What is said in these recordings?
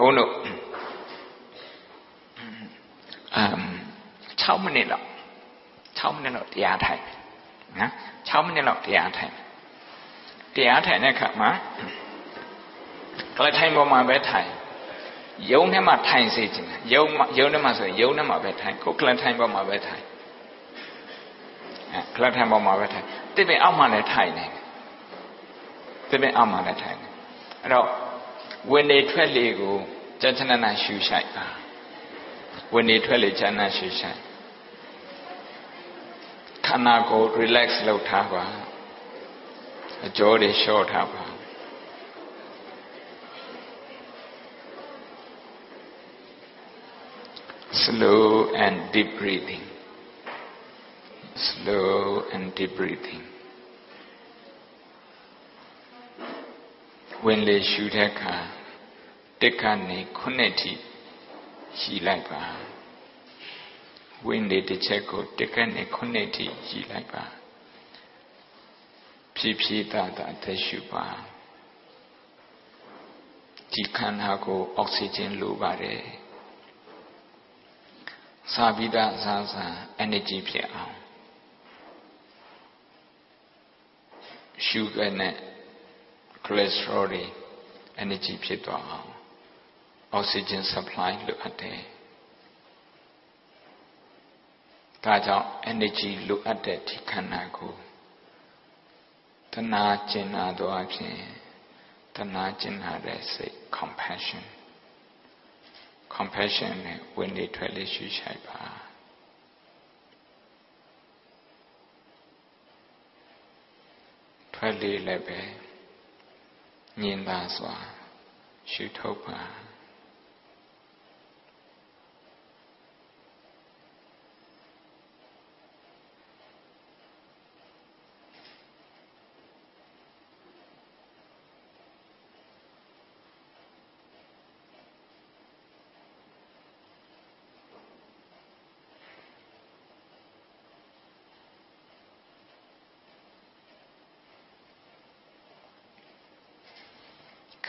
ဘုန်းတို့အမ်6မိနစ်လောက်6မိနစ်လောက်တရားထိုင်နော်6မိနစ်လောက်တရားထိုင်တရားထိုင်တဲ့အခါမှာကလထိုင်ပေါ်မှာပဲထိုင်ယုံထဲမှာထိုင်စေချင်တယ်ယုံယုံထဲမှာဆိုရင်ယုံထဲမှာပဲထိုင်ကိုကလထိုင်ပေါ်မှာပဲထိုင်အဲကလထိုင်ပေါ်မှာပဲထိုင်တစ်ပင်အောက်မှာလည်းထိုင်နေတယ်တစ်ပင်အောက်မှာလည်းထိုင်နေအဲ့တော့ ဝင်နေထွက်လေကိုကြံ့ချနနာရှူဆိုင်ပါဝင်နေထွက်လေချမ်းသာရှူဆိုင်ခန္ဓာကိုယ် relax လုပ်ထားပါအကြောတွေလျှော့ထားပါ slow and deep breathing slow and deep breathing ဝင်လေရှူတဲ့အခါ တက်ကနေခုနှစ်ထိရှိလိုက်ပါဝင်လေတစ်ချက်ကိုတက်ကနေခုနှစ်ထိရှိလိုက်ပါဖြည်းဖြည်းသားသားသက်ရှူပါဒီခန္ဓာကိုအောက်ဆီဂျင်လိုပါတယ်စာပြီးသားအစားအစာ energy ဖြစ်အောင်ရှုခဲ့နဲ့ cholesterol တွေ energy ဖြစ်သွားအောင် oxygen supply လိုအပ်တယ်ဒါကြောင့် energy လိုအပ်တဲ့ဒီခန္ဓာကိုတဏှာကျင်နာသောအဖြစ်တဏှာကျင်နာတဲ့စိတ် compassion compassion နဲ့ဝင်လေထွက်လေရှုရှိုက်ပါထွက်လေလည်းပဲညင်သာစွာရှုထုတ်ပါ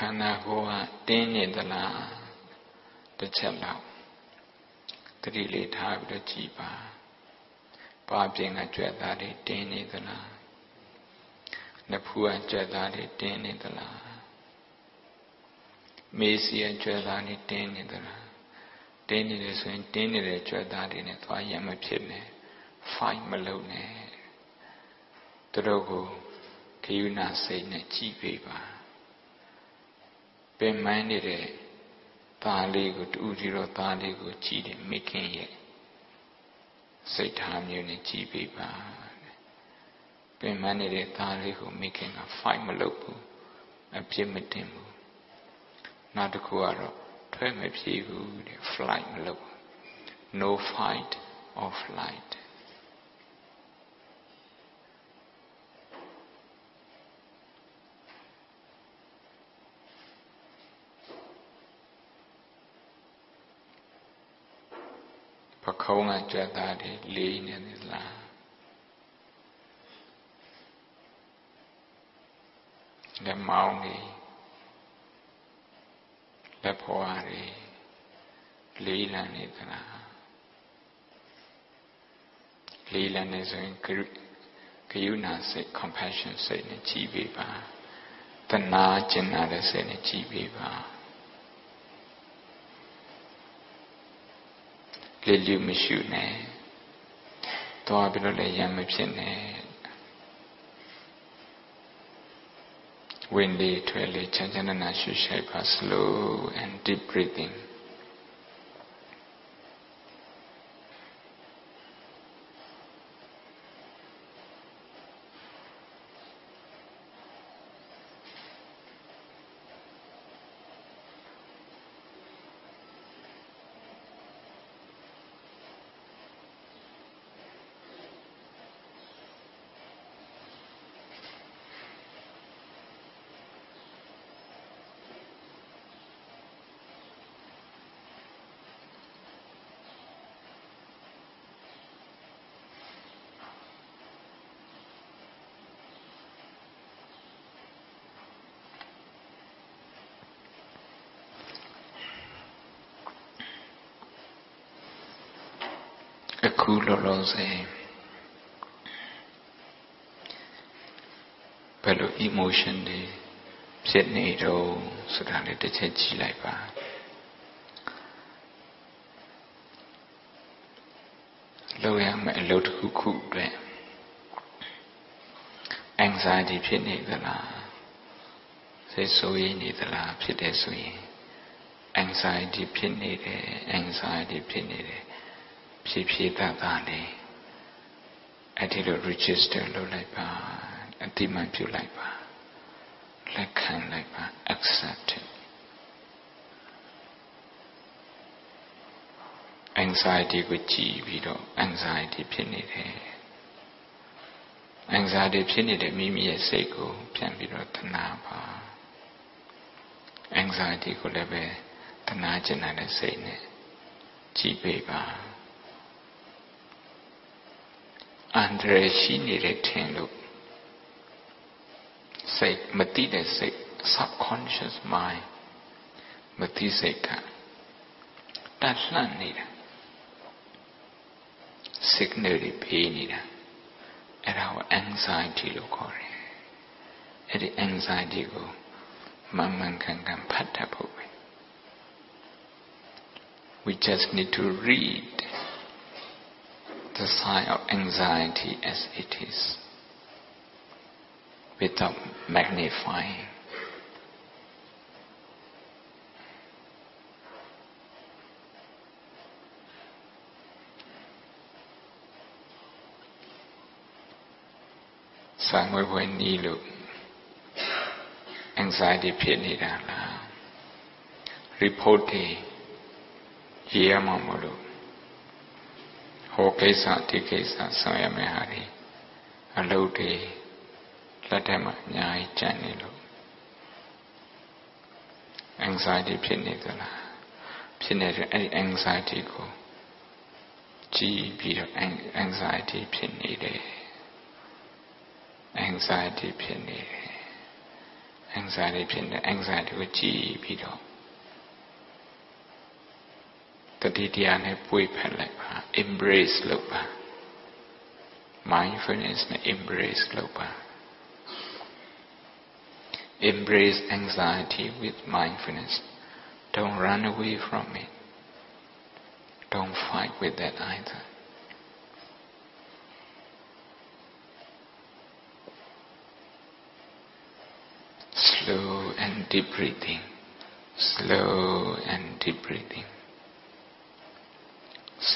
ခန္ဓာကိုယ်ကတင်းနေသလားတစ်ချက်လောက်တတိလေးထားပြီးတော့ကြည်ပါပါပြင်ကကြွက်သားတွေတင်းနေသလားနဖူးကကြွက်သားတွေတင်းနေသလားမေးစီကကြွက်သားတွေတင်းနေသလားတင်းနေတယ်ဆိုရင်တင်းနေတဲ့ကြွက်သားတွေနဲ့သွားရမဖြစ်နဲ့ fight မလုပ်နဲ့သူတို့ကိုခယုနာစိတ်နဲ့ကြည်ပေးပါ ပင်မနေတဲ့သားလေးကိုတူစီတော့သားလေးကိုကြည်တယ်မိခင်ရဲ့စိတ်ထားမျိုးနဲ့ကြည်ပေးပါပင်မနေတဲ့သားလေးကိုမိခင်က fight မလုပ်ဘူးအပြစ်မတင်ဘူးနောက်တစ်ခုကတော့ထွက်မပြေးဘူးတဲ့ flight မလုပ် no fight or flight ပ ခုံးကကြွက်သားတွေလေးနေသလားလက်မောင်းတွေလက်ဖွားတွေလေးလံနေသလားလေးလံနေဆိုရင်ဂယုဏစိတ် compassion စိတ်နဲ့ကြည်ပေးပါတနာကျင်နာတဲ့စိတ်နဲ့ကြည်ပေးပါ လေလူမရှိနဲ့သွားပြီးတော့လည်းရံမဖြစ်နဲ့ဝင်လေထွက်လေချမ်းချမ်းနာရှုရှိုက်ပါ slow and deep breathing ခ အ ခုလောလောဆယ်ဘယ်လို emotion တွေဖြစ်နေတော့ဆိုတာလေးတစ်ချက်ကြည့်လိုက်ပါလုပ်ရမယ့်အလုပ်တစ်ခုခုအတွက် anxiety ဖြစ်နေသလားစိတ်ဆိုးရိမ်နေသလားဖြစ်တယ်ဆိုရင် anxiety ဖြစ်နေတယ် anxiety ဖြစ်နေတယ် ဖြည်းဖြည်းသာသာလေးအဲ့ဒီလို register လုပ်လိုက်ပါအတိမတ်ပြုလိုက်ပါလက်ခံလိုက်ပါ accept it anxiety ကိုကြည်ပြီးတော့ anxiety ဖြစ်နေတယ် anxiety ဖြစ်နေတဲ့မိမိရဲ့စိတ်ကိုပြန်ပြီးတော့တနာပါ anxiety ကိုလည်းပဲတနာကျင်တဲ့စိတ်နဲ့ကြည်ပေးပါအ န္တရာယ်ရှိနေတဲ့ထင်လို့စိတ်မတိတဲ့စိတ် subconscious mind မတိစိတ်ကတတ်လှမ်းနေတာ signal တွေပေးနေတာအဲ့ဒါကို anxiety လို့ခေါ်တယ်အဲ့ဒီ anxiety ကိုမှန်မှန်ကန်ကန်ဖတ်တတ်ဖို့ပဲ we just need to read the sign of anxiety as it is without magnifying. Sang với với ni lúc anxiety ဖြစ်နေတာလား report တွေရေးရမှာမလို့ ဟောကိစ္စဒီကိစ္စဆောင်ရမယ့်ဟာတွေအလုပ်တွေလက်ထက်မှာအများကြီးကြံ့နေလို့ anxiety ဖြစ်နေသလားဖြစ်နေတဲ့အဲ့ဒီ anxiety ကိုကြည်ပြီးတော့ anxiety ဖြစ်နေတယ် anxiety ဖြစ်နေတယ် anxiety ဖြစ်နေ anxiety ကိုကြည်ပြီးတော့ တတိတရားနဲ့ပွေဖက်လိုက်ပါ embrace လုပ်ပါ mindfulness နဲ့ embrace လုပ်ပါ Embrace anxiety with mindfulness. Don't run away from it. Don't fight with that either. Slow and deep breathing. Slow and deep breathing.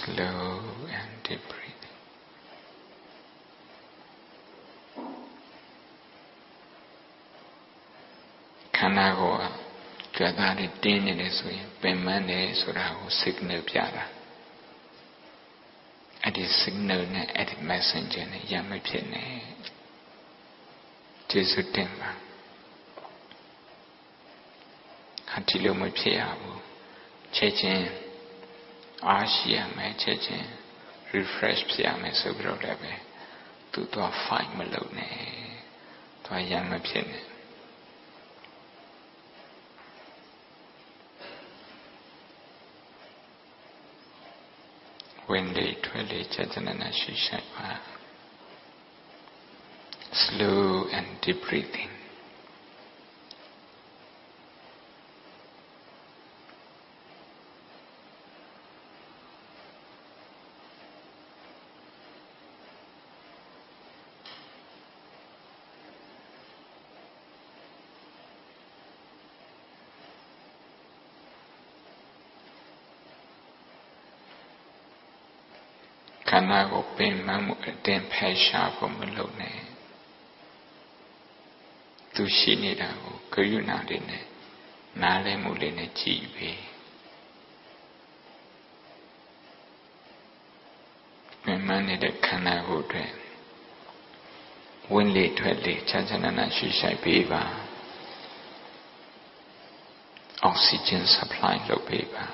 Slow and deep breathing. ခန္ဓာကိုယ်ကကြွသားတွေတင်းနေတယ်ဆိုရင်ပင်ပန်းတယ်ဆိုတာကို signal ပြတာအဲ့ဒီ signal နဲ့အဲ့ဒီ messenger နဲ့ရမဖြစ်နဲ့ကျေစုတင်ပါဟာဒီလိုမဖြစ်ရဘူးချက်ချင်း အားရှိရမယ်ချက်ချင်း refresh ဖြစ်ရမယ်ဆိုပြီးတော့လည်းပဲသူတော့ fight မလုပ်နဲ့သူရမဖြစ်နဲ့ဝင်လေထွက်လေချက်ချနနာရှိရှိပါ slow and deep breathing ခန္ဓာကိုပင်မမှုအတင်ဖယ်ရှားဖို့မလုပ်နဲ့သူရှိနေတာကိုဂရုဏာလေးနဲ့နားလည်မှုလေးနဲ့ကြည့်ပြီပင်မနေတဲ့ခန္ဓာကိုယ်အတွက်ဝင်လေထွက်လေချမ်းချမ်းသာရှိရှိပေးပါအောက်ဆီဂျင် supply လုပ်ပေးပါ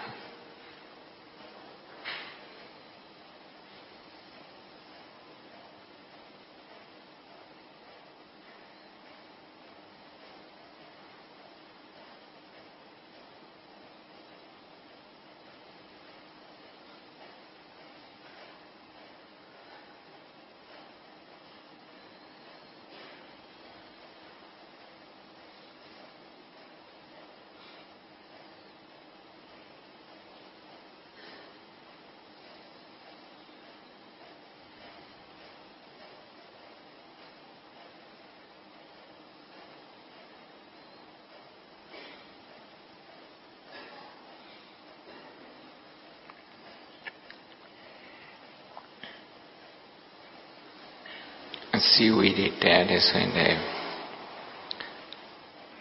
အ စည်းအဝေးတွေတက်ရတယ်ဆိုရင်လည်း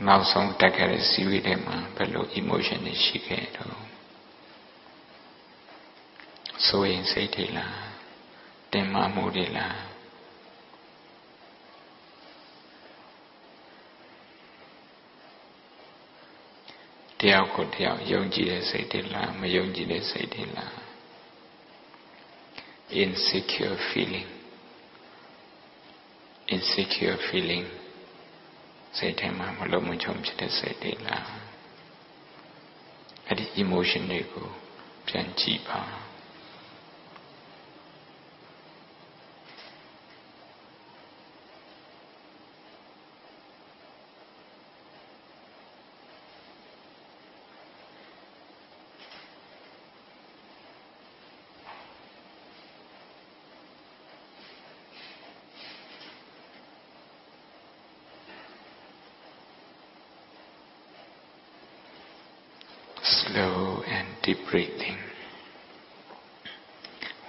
နောက်ဆုံးတက်ခဲ့တဲ့စီဝေးတွေမှာဘယ်လို emotion တွေရှိခဲ့တော့ဆိုရင်စိတ်တွေလားတင်မာမှုတွေလားတယောက်ကိုတယောက်ယုံကြည်တဲ့စိတ်တွေလားမယုံကြည်တဲ့စိတ်တွေလား insecure feeling insecure feeling စိတ်ထဲမှာမလုံးမချုံဖြစ်တဲ့စိတ်တွေလားအဲ့ဒီ emotion တွေကိုပြန်ကြည့်ပါ slow and deep breathing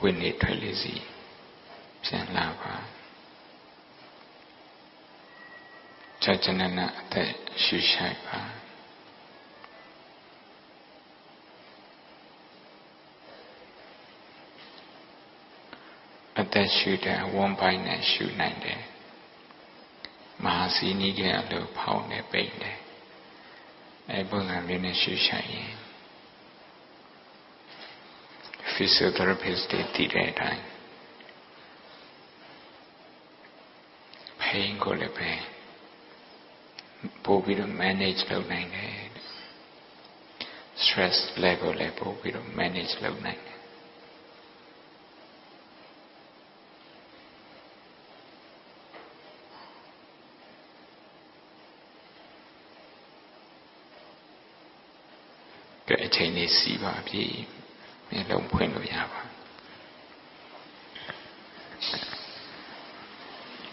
ဝင်နေထွက်လေးစီပြန်လာပါကြာချနနအသက်ရှူရှိုက်ပါအသက်ရှူတဲ့ဝမ်းပိုင်းနဲ့ရှူနိုင်တယ်မဟာစီနီးတဲ့အလိုဖောင်းနေပိတ်တယ် အဲပုံစံမျိုးနဲ့ရှုရှိုက်ရင် physiotherapist တွေတည်တဲ့အတိုင်း pain ကိုလည်းပဲပို့ပြီးတော့ manage လုပ်နိုင်တယ် stress level လည်းပို့ပြီးတော့ manage လုပ်နိုင်တယ် စီပါပြီမျက်လုံးဖွင့်လို့ရပါ